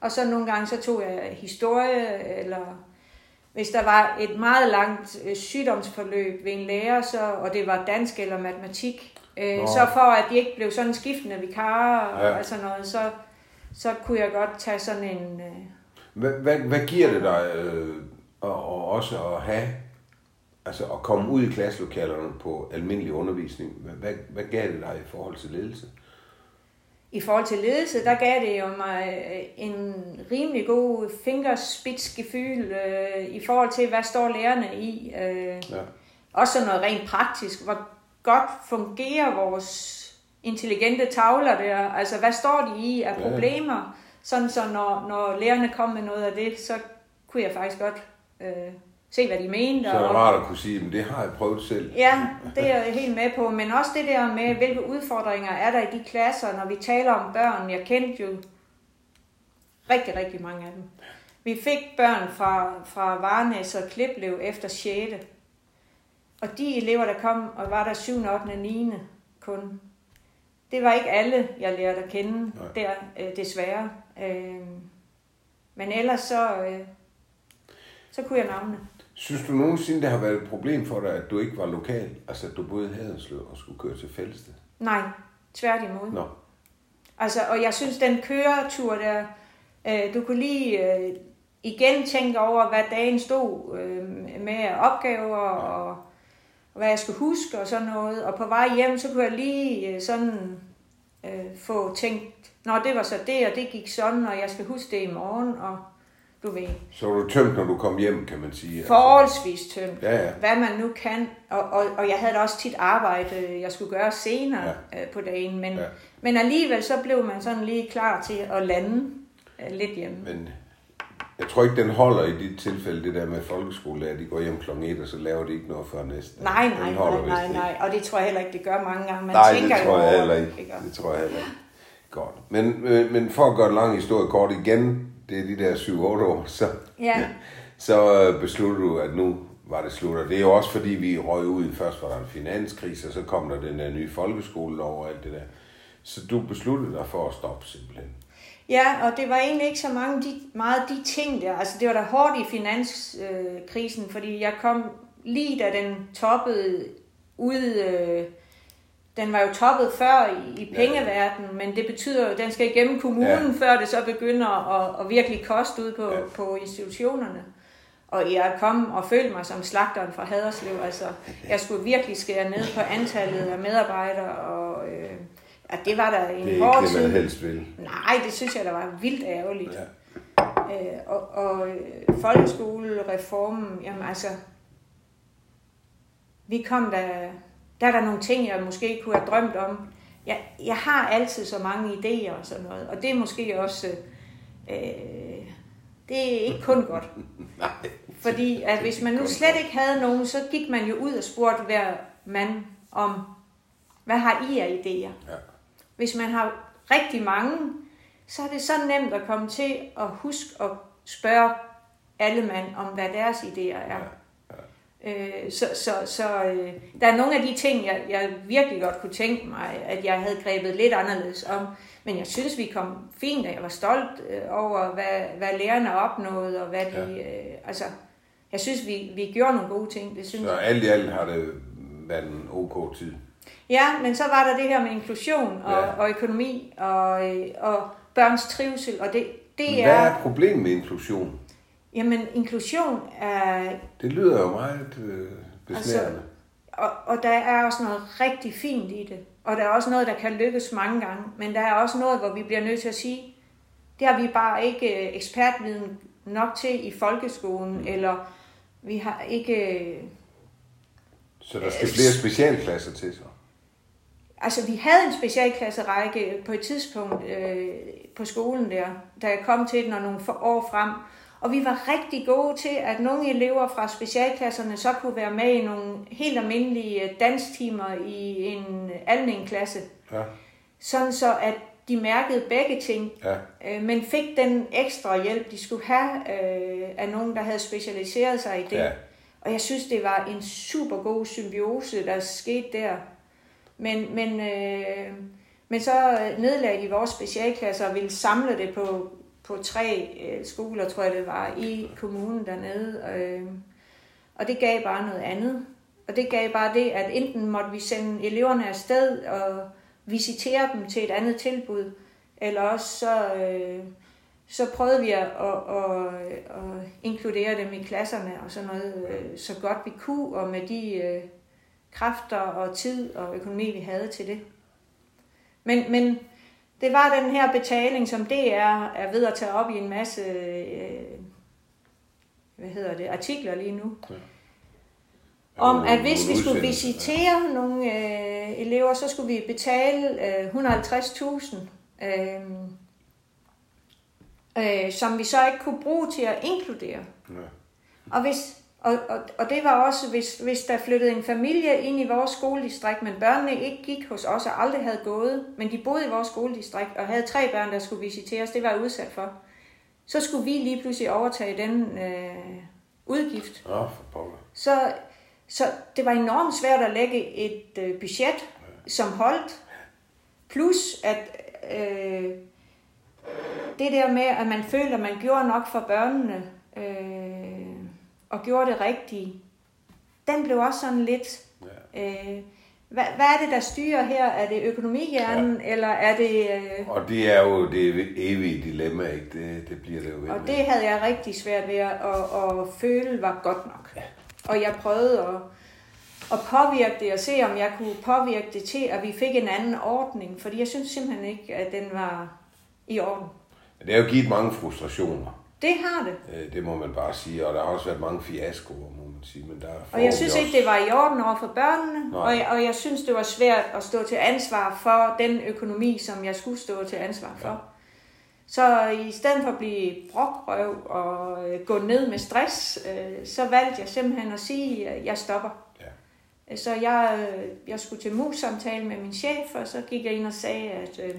og så nogle gange så tog jeg historie, eller hvis der var et meget langt øh, sygdomsforløb ved en lærer, så, og det var dansk eller matematik, øh, Nå. så for at de ikke blev sådan skiftende vikarer og Ja. ja. sådan noget, så, så kunne jeg godt tage sådan en... Øh, Hvad, hvad, hvad giver det dig øh, og, og også at have, altså at komme ud i klasselokalerne på almindelig undervisning? Hvad, hvad, gav det dig i forhold til ledelse? I forhold til ledelse, der gav det jo mig øh, en rimelig god fingerspidsgefyl øh, i forhold til, hvad står lærerne i. Øh, Ja. også noget rent praktisk. Hvor godt fungerer vores intelligente tavler der? Altså, hvad står de i af Ja. problemer? Sådan så når, når lærerne kom med noget af det, så kunne jeg faktisk godt øh, se, hvad de mente. Så er det og- rart at kunne sige, at det har jeg prøvet selv. Ja, det er jeg helt med på. Men også det der med, hvilke udfordringer er der i de klasser, når vi taler om børn. Jeg kendte jo rigtig, rigtig mange af dem. Vi fik børn fra, fra Varnæs og Kliplev efter 6. Og de elever, der kom og var der 7., 8. og 9. kun, det var ikke alle, jeg lærte at kende Nej. der, øh, desværre. Øh, men ellers så, øh, så kunne jeg navne. Synes du nogensinde, det har været et problem for dig, at du ikke var lokal? Altså, at du boede i Haderslev og skulle køre til Fællested? Nej, tværtimod. Nå, Altså, og jeg synes, den køretur der, øh, du kunne lige øh, igen tænke over, hvad dagen stod øh, med opgaver og, og hvad jeg skulle huske og sådan noget. Og på vej hjem, så kunne jeg lige øh, sådan øh, få tænkt, Nå, det var så det, og det gik sådan, og jeg skal huske det i morgen, og du ved, så var du tømt, når du kom hjem, kan man sige. Altså, forholdsvis tømt, Ja, ja. hvad man nu kan. Og, og, og jeg havde da også tit arbejde, jeg skulle gøre senere ja. øh, på dagen, men, Ja. men alligevel så blev man sådan lige klar til at lande øh, lidt hjemme. Men jeg tror ikke, den holder i dit tilfælde, det der med folkeskolelærer, de går hjem kl. 1, og så laver de ikke noget før næste. Nej, Den nej, holder nej, nej, nej. Og det tror jeg heller ikke, det gør mange gange. Man Nej, det tænker jo tror jeg heller det, ikke. ikke? Det tror jeg heller ikke. Godt. Men, øh, men for at gøre en lang historie kort igen, det er de der 7-8 år, så, Ja. så øh, besluttede du, at nu var det slut. Og det er jo også fordi, vi røg ud. Først var der en finanskrise, og så kom der den der nye folkeskolelov og alt det der. Så du besluttede dig for at stoppe simpelthen. Ja, og det var egentlig ikke så mange de, meget de ting der. Altså, det var da hårdt i finanskrisen, fordi jeg kom lige da den toppede ud... Øh, den var jo toppet før i, i pengeverdenen, men det betyder jo, at den skal igennem kommunen, Ja. ja. før det så begynder at, at virkelig koste ud på, Ja. ja. på institutionerne. Og jeg kom og følte mig som slagteren fra Haderslev. Altså, jeg skulle virkelig skære ned på antallet af medarbejdere, og øh, at det var der en Det er hård ikke det, man tid. helst vil. Nej, det synes jeg, der var vildt ærgerligt. Ja. Øh, og og øh, folkeskolereformen, jamen altså, vi kom der, der er der nogle ting, jeg måske kunne have drømt om. Jeg, jeg har altid så mange idéer og sådan noget, og det er måske også, øh, det er ikke kun godt. Nej. Fordi at hvis man nu slet ikke havde nogen, så gik man jo ud og spurgte hver mand om, hvad har I af idéer? Ja. Hvis man har rigtig mange, så er det så nemt at komme til at huske at spørge alle mand om, hvad deres idéer er. Øh, så så, så øh, der er nogle af de ting, jeg, jeg virkelig godt kunne tænke mig, at jeg havde grebet lidt anderledes om. Men jeg synes, vi kom fint, og jeg var stolt øh, over, hvad, hvad lærerne opnåede, og hvad de... Øh, altså, jeg synes, vi, vi gjorde nogle gode ting. Det synes Så jeg. alt i alt har det været en ok tid. Ja, men så var der det her med inklusion og, Ja. og økonomi og, øh, og børns trivsel, og det, det Hvad er... er problemet med inklusion? Jamen, inklusion er... Det lyder jo meget øh, besnærende. Og, og der er også noget rigtig fint i det. Og der er også noget, der kan lykkes mange gange. Men der er også noget, hvor vi bliver nødt til at sige, det har vi bare ikke øh, ekspertviden nok til i folkeskolen, mm. eller vi har ikke... øh, Så der skal flere specialklasser til så. Altså, vi havde en specialklasserække på et tidspunkt øh, på skolen der, da jeg kom til den og nogle år frem. Og vi var rigtig gode til, at nogle elever fra specialklasserne så kunne være med i nogle helt almindelige øh, danstimer i en almen klasse. Ja. Sådan så, at de mærkede begge ting, Ja. øh, men fik den ekstra hjælp, de skulle have øh, af nogen, der havde specialiseret sig i det. Ja. Og jeg synes, det var en super god symbiose, der skete der. Men, men, øh, men så nedlagde de vores specialklasser og ville samle det på, på tre øh, skoler, tror jeg det var, i kommunen dernede. Øh, og det gav bare noget andet. Og det gav bare det, at enten måtte vi sende eleverne afsted og visitere dem til et andet tilbud, eller også så, øh, så prøvede vi at, at, at, at inkludere dem i klasserne og sådan noget, øh, så godt vi kunne, og med de øh, kræfter og tid og økonomi, vi havde til det. Men, men det var den her betaling, som DR er ved at tage op i en masse øh, hvad hedder det, artikler lige nu. Ja. Om at hvis vi skulle visitere nogle øh, elever, så skulle vi betale øh, 150.000, øh, øh, som vi så ikke kunne bruge til at inkludere. Ja. Og, hvis, og, og, og det var også, hvis, hvis der flyttede en familie ind i vores skoledistrikt, men børnene ikke gik hos os og aldrig havde gået, men de boede i vores skoledistrikt og havde tre børn, der skulle visiteres, det var jeg udsat for, så skulle vi lige pludselig overtage den øh, udgift. Nå, for pokker. Så, så det var enormt svært at lægge et øh, budget, som holdt. Plus at øh, det der med, at man følte, at man gjorde nok for børnene, øh, og gjorde det rigtige, den blev også sådan lidt... Ja. Øh, hvad, hvad er det, der styrer her? Er det økonomihjernen, ja. eller er det... Øh, Og det er jo det evige dilemma, ikke? Det, det bliver det jo ved Og med. det havde jeg rigtig svært ved at, at, at føle var godt nok. Ja. Og jeg prøvede at, at påvirke det og se, om jeg kunne påvirke det til, at vi fik en anden ordning. Fordi jeg synes simpelthen ikke, at den var i orden. Det har jo givet mange frustrationer. Det har det. Øh, Det må man bare sige. Og der har også været mange fiaskoer, må man sige. Men der er Og jeg synes ikke, det var i orden over for børnene. Nej. Og jeg, og jeg synes, det var svært at stå til ansvar for den økonomi, som jeg skulle stå til ansvar for. Ja. Så i stedet for at blive brokrøv og øh, gå ned med stress, øh, så valgte jeg simpelthen at sige, at jeg stopper. Ja. Så jeg, øh, jeg skulle til mus-samtale med min chef, og så gik jeg ind og sagde, at øh,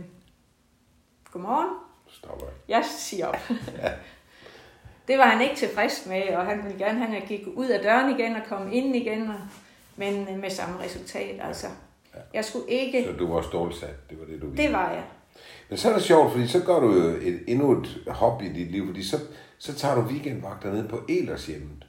godmorgen, Stopper. jeg siger op. det var han ikke tilfreds med, og han ville gerne have, at jeg gik ud af døren igen og kom ind igen, og, men øh, med samme resultat. Altså, jeg skulle ikke... Så du var stålsat. Det var det, du ville. Det var jeg. Men så er det sjovt, fordi så gør du et, endnu et hobby i dit liv, fordi så, så tager du weekendvagter ned på Elershjemmet.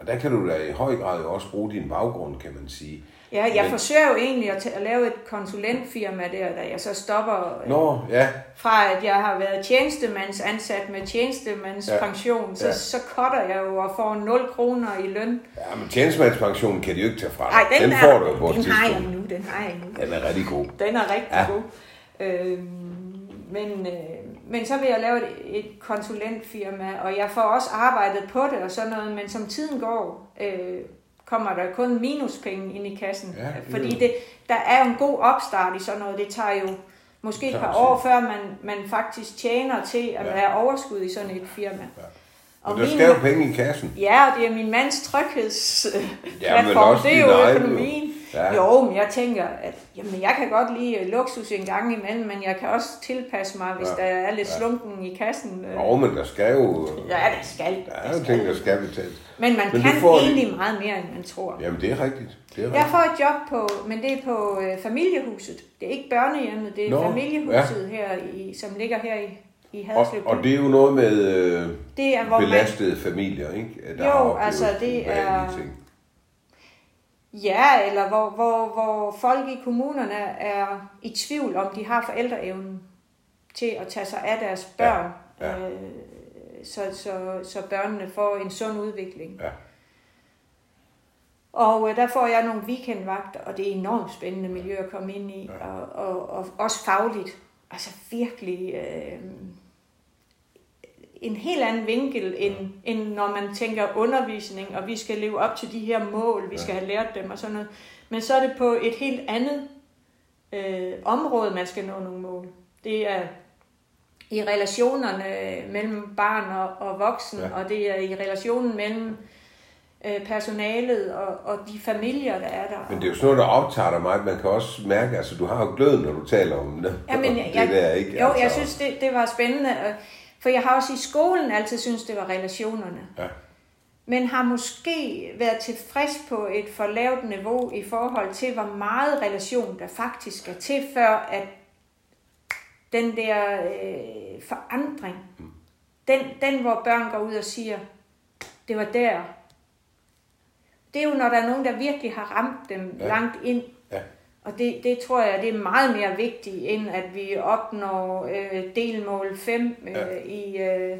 Og der kan du da i høj grad også bruge din baggrund, kan man sige. Ja, jeg Men- forsøger jo egentlig at, at lave et konsulentfirma der, da jeg så stopper øh, Nå, ja, fra, at jeg har været tjenestemandsansat med tjenestemandspension, Ja, så, ja. så cutter jeg jo og får 0 kroner i løn. ja men tjenestemandspensionen kan de jo ikke tage fra dig. Den, den er, får du jo på den har jeg tidspunkt. nu, den har jeg nu. Den er rigtig god. Den er rigtig ja. god. Øhm, men, øh, men så vil jeg lave et, et konsulentfirma, og jeg får også arbejdet på det og sådan noget, men som tiden går, øh, kommer der kun minuspenge ind i kassen. Ja, det fordi det, der er jo en god opstart i sådan noget. Det tager jo måske et par år, før man, man faktisk tjener til at Ja. være overskud i sådan et firma. Ja. Og Men der min- skal jo penge i kassen. Ja, og det er min mands tryghedsplatform. Ja, men også det er jo jo. Ja. Jo, men jeg tænker, at jamen, jeg kan godt lide øh, luksus en gang imellem, men jeg kan også tilpasse mig, hvis Ja. der er lidt Ja. slunken i kassen. øh. Jo, men der skal jo... Ja, der skal. Der er jo ting, der skal betales. Men man Men kan får- egentlig meget mere, end man tror. Jamen, det er rigtigt. Det er Jeg rigtigt. får et job på, men det er på øh, familiehuset. Det er ikke børnehjemmet, det er Nå, familiehuset her, i, som ligger her i, i Og, Haderslev. og det er jo noget med øh, det er, hvor man, belastede familier, ikke? Der Jo, altså, det er- Ting. Ja, eller hvor, hvor, hvor folk i kommunerne er i tvivl om, de har forældreevnen til at tage sig af deres børn, Ja, ja. Øh, så, så, så børnene får en sund udvikling. Ja. Og øh, der får jeg nogle weekendvagter, og det er enormt spændende miljø at komme ind i, Ja. og, og, og også fagligt. Altså virkelig øh, en helt anden vinkel, end, end når man tænker undervisning, og vi skal leve op til de her mål, vi Ja. skal have lært dem og sådan noget. Men så er det på et helt andet øh, område, man skal nå nogle mål. Det er i relationerne mellem barn og, og voksen, Ja. ja. og det er i relationen mellem øh, personalet og, og de familier, der er der. Men det er jo sådan noget, der optager dig meget. Man kan også mærke, altså du har jo gløden, når du taler om det. Ja, men det jeg, der, ikke? Jo, altså, jeg synes, det, det var spændende. For jeg har også i skolen altid synes det var relationerne. Ja. Men har måske været tilfreds på et for lavt niveau i forhold til, hvor meget relation der faktisk skal til, før at den der øh, forandring, den, den hvor børn går ud og siger, det var der. Det er jo, når der er nogen, der virkelig har ramt dem ja. langt ind. Ja. Og det, det tror jeg, det er meget mere vigtigt, end at vi opnår øh, delmål 5 øh, Ja. ja. i, øh,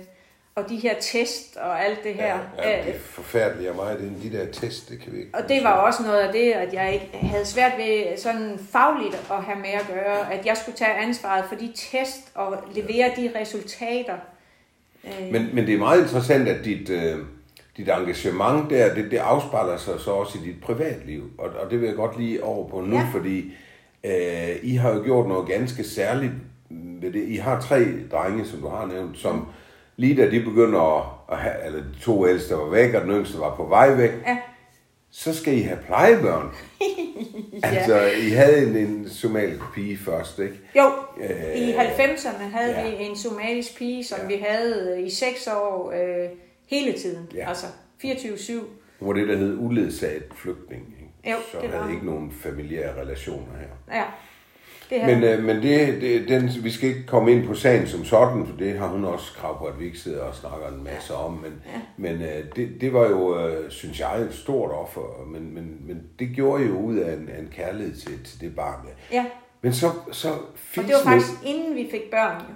og de her test og alt det her. Ja, ja, Øh, det forfærdelige mig, det er de der test, det kan vi ikke. og det var også noget af det, at jeg ikke havde svært ved sådan fagligt at have med at gøre, at jeg skulle tage ansvaret for de test og levere de resultater. Men, men det er meget interessant, at dit, øh, dit engagement der, det, det afspejler sig så også i dit privatliv. Og, og det vil jeg godt lige over på nu, ja. Fordi øh, I har jo gjort noget ganske særligt ved det. I har tre drenge, som du har nævnt, som lige da de begynder at, at have, eller de to ældste var væk, og den yngste var på vej væk, Ja. så skal I have plejebørn. ja. Altså, I havde en, en somalisk pige først, ikke? Jo, Øh, i 90'erne havde ja. vi en somalisk pige, som Ja. vi havde i seks år øh, hele tiden. Ja. Altså 24-7. Hun var det, der hed uledsaget flygtning, ikke? Jo, så det var havde hun. ikke nogen familiære relationer her. Ja. Det havde Men, øh, men det, det, den, vi skal ikke komme ind på sagen som sådan, for det har hun også krav på, at vi ikke sidder og snakker en masse om. Men, Ja. men øh, det, det var jo, øh, synes jeg, et stort offer. Men, men, men det gjorde jo ud af en, af en kærlighed til, til det barn. Ja, Men så, så og fik det var faktisk inden vi fik børn. Jo.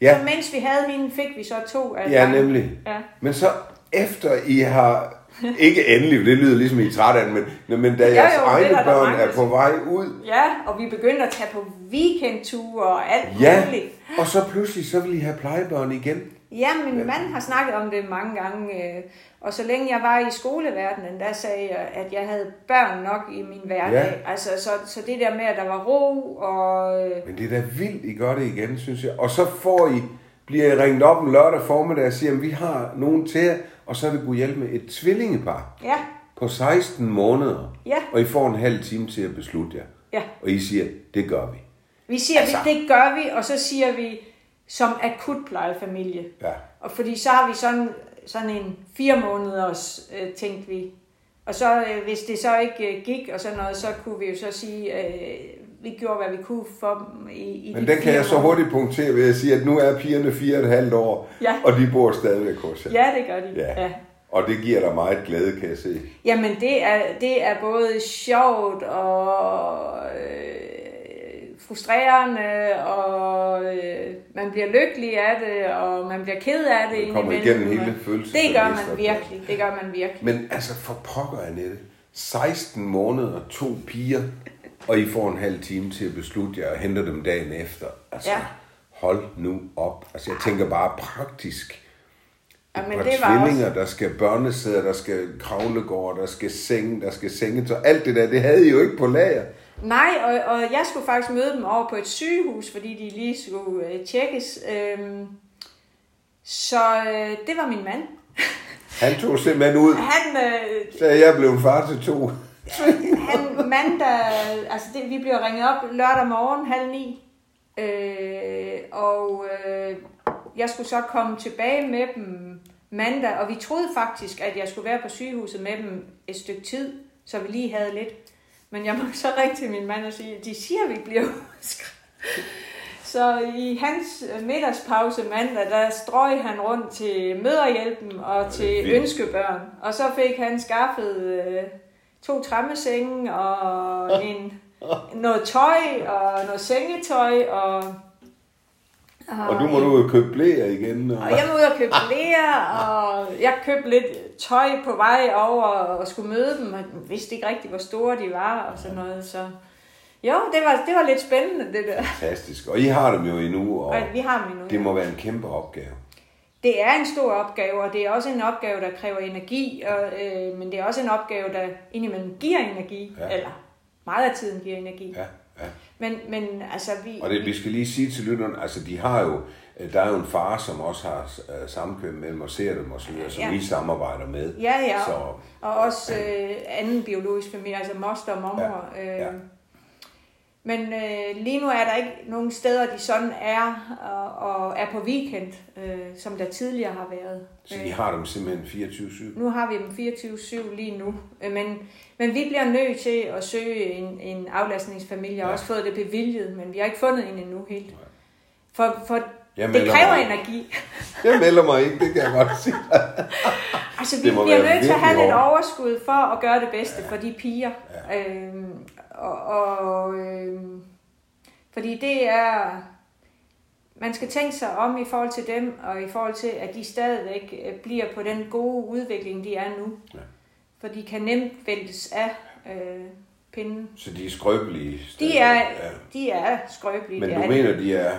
Ja, Så mens vi havde hende, fik vi så to af ja, gangen. nemlig. Ja. Men så efter I har, ikke endelig, det lyder ligesom I er træt af men, men da jeres jo, er egne børn er på vej ud, ja, og vi begyndte at tage på weekendture og alt ja, muligt. og så pludselig så vil I have plejebørn igen. Ja, min mand har snakket om det mange gange, øh, og så længe jeg var i skoleverdenen, der sagde jeg, at jeg havde børn nok i min hverdag. Ja. Altså, så, så det der med, at der var ro, og øh, Men det er da vildt, I gør det igen, synes jeg. Og så får I, bliver I ringet op en lørdag formiddag og siger, at vi har nogen til jer, og så vil kunne hjælpe med et tvillingepar ja, på 16 måneder. ja, Og I får en halv time til at beslutte jer. ja. Og I siger, det gør vi. Vi siger, altså... det gør vi, og så siger vi, som akutplejefamilie. Ja. Og fordi så har vi sådan, sådan en fire måneders, øh, tænkte vi. Og så, øh, hvis det så ikke øh, gik og sådan noget, så kunne vi jo så sige, øh, vi gjorde, hvad vi kunne for dem i, i Men de den kan jeg så hurtigt punktere ved at sige, at nu er pigerne fire og et halvt år, Ja. og de bor stadigvæk hos jer. Ja, det gør de. Ja. Ja. Og det giver dig meget glæde, kan jeg se. Jamen, det er, det er både sjovt og øh, frustrerende, og øh, man bliver lykkelig af det, og man bliver ked af det Man kommer igennem hele følelsen. Det gør man virkelig, det gør man virkelig. Men altså, for pokker, Annette. 16 måneder, to piger, og I får en halv time til at beslutte jer og henter dem dagen efter. Altså, Ja. hold nu op. Altså, jeg tænker bare praktisk. Ja, men det var tvillinger, der skal børnesæder, der skal kravlegård, der skal seng, der skal sengetøj. Alt det der, det havde I jo ikke på lager. Nej, og, og jeg skulle faktisk møde dem over på et sygehus, fordi de lige skulle øh, tjekkes. Øhm, så øh, det var min mand. Han tog simpelthen ud, Han, øh, da jeg blev far til to. han mandag, altså det, vi blev ringet op lørdag morgen halv ni, øh, og øh, jeg skulle så komme tilbage med dem mandag, og vi troede faktisk, at jeg skulle være på sygehuset med dem et stykke tid, så vi lige havde lidt. Men jeg må så ringe til min mand og sige, de siger, at vi bliver udskrevet. Så i hans øh, middagspause mandag, der strøg han rundt til møderhjælpen og til vildt. ønskebørn. Og så fik han skaffet øh, to trammesenge og en, noget tøj og noget sengetøj. Og, Og du må nu ud og købe blæer igen. Og... og jeg må ud og købe blære, og jeg købte lidt tøj på vej over og skulle møde dem, og vidste ikke rigtig, hvor store de var og sådan noget. Så jo, det var, det var lidt spændende, det der. Fantastisk. Og I har dem jo endnu, og Og vi har dem endnu. det må være en kæmpe opgave. Det er en stor opgave, og det er også en opgave, der kræver energi, og, øh, men det er også en opgave, der indimellem giver energi, ja. eller meget af tiden giver energi. Ja, ja. Men, men altså, vi... Og det, vi skal lige sige til lytterne, altså de har jo, øh, der er jo en far, som også har øh, sammenkøb mellem og ser dem og så videre, som Ja. vi samarbejder med. Ja, ja, Så, og også øh, anden biologisk familie, altså moster og mormor. Ja, Øh, ja. Men øh, lige nu er der ikke nogen steder, de sådan er og, og er på weekend, øh, som der tidligere har været. så I har dem simpelthen 24-7. Nu har vi dem 24-7 lige nu, Øh, men, men vi bliver nødt til at søge en, en aflastningsfamilie. Jeg har Ja. også fået det bevilget, men vi har ikke fundet en endnu helt. For, for Jeg det kræver mig. energi. Jeg melder mig ikke, det kan jeg godt sige. Altså, vi bliver nødt til at have lidt overskud for at gøre det bedste for de piger. Øhm, og, og øhm, fordi det er... Man skal tænke sig om i forhold til dem, og i forhold til, at de stadigvæk øh, bliver på den gode udvikling, de er nu. Ja. For de kan nemt væltes af øh, pinden. Så de er skrøbelige. De er, Ja. de er skrøbelige. Men du er mener, de er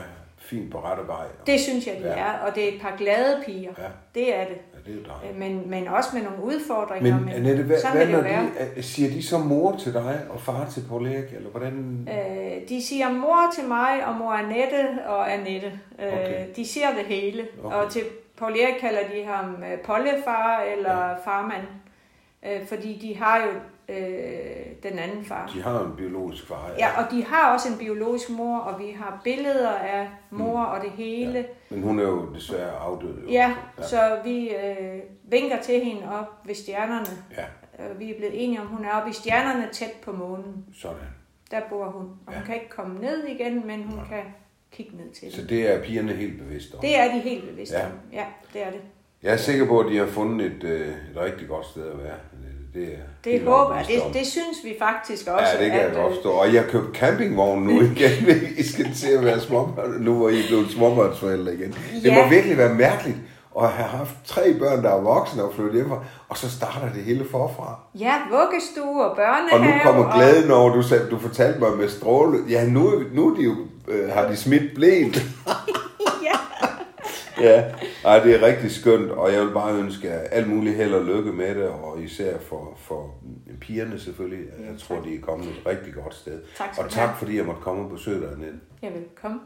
fint på rette vej. Det synes jeg, de Ja. er, og det er et par glade piger. Ja. Det er det. Ja, det er dejligt. Øh, Men, men også med nogle udfordringer. Men Annette, hvad, hvad når de, øh, siger de så mor til dig og far til Paul Erik, eller hvordan? Øh, de siger mor til mig, og mor Annette og Annette. Øh, Okay. De siger det hele. Okay. Og til Paul Erik kalder de ham øh, Pollefar eller ja. farmand. Øh, fordi de har jo øh, den anden far. De har en biologisk far. Ja, og de har også en biologisk mor, og vi har billeder af mor og det hele. Mm. Ja. Men hun er jo desværre afdød. Jo. Ja, så vi øh, vinker til hende op ved stjernerne. Ja, Øh, Vi er blevet enige om, hun er oppe i stjernerne tæt på månen. sådan. Der bor hun. Og hun Ja. kan ikke komme ned igen, men hun kan kigge ned til Så det. det er pigerne helt bevidste om. Det er de helt bevidste Ja. om. Ja, det er det. Jeg er sikker på, at de har fundet et, øh, et rigtig godt sted at være. Det, Det helt håber jeg. Det, det synes vi faktisk også. Ja, det kan jeg at, godt øh, forstå. Og jeg har købt campingvogn nu igen. I skal til at være småbørn, nu hvor I er blevet småbørnsforældre igen. Det Ja. må virkelig være mærkeligt at have haft tre børn, der er voksne og flyttet hjemmefra, og så starter det hele forfra. Ja, vuggestue og Og børnehave. nu kommer glæden over, du, sagde, du fortalte mig med stråle. Ja, nu, nu er de jo, øh, har de smidt blæen. Ja. Ej, det er rigtig skønt, og jeg vil bare ønske jer alt muligt held og lykke med det, og især for, for pigerne selvfølgelig. Jeg tror, de er kommet et rigtig godt sted. Tak og tak, have. fordi jeg måtte komme og besøge dig, Annette. Vil komme.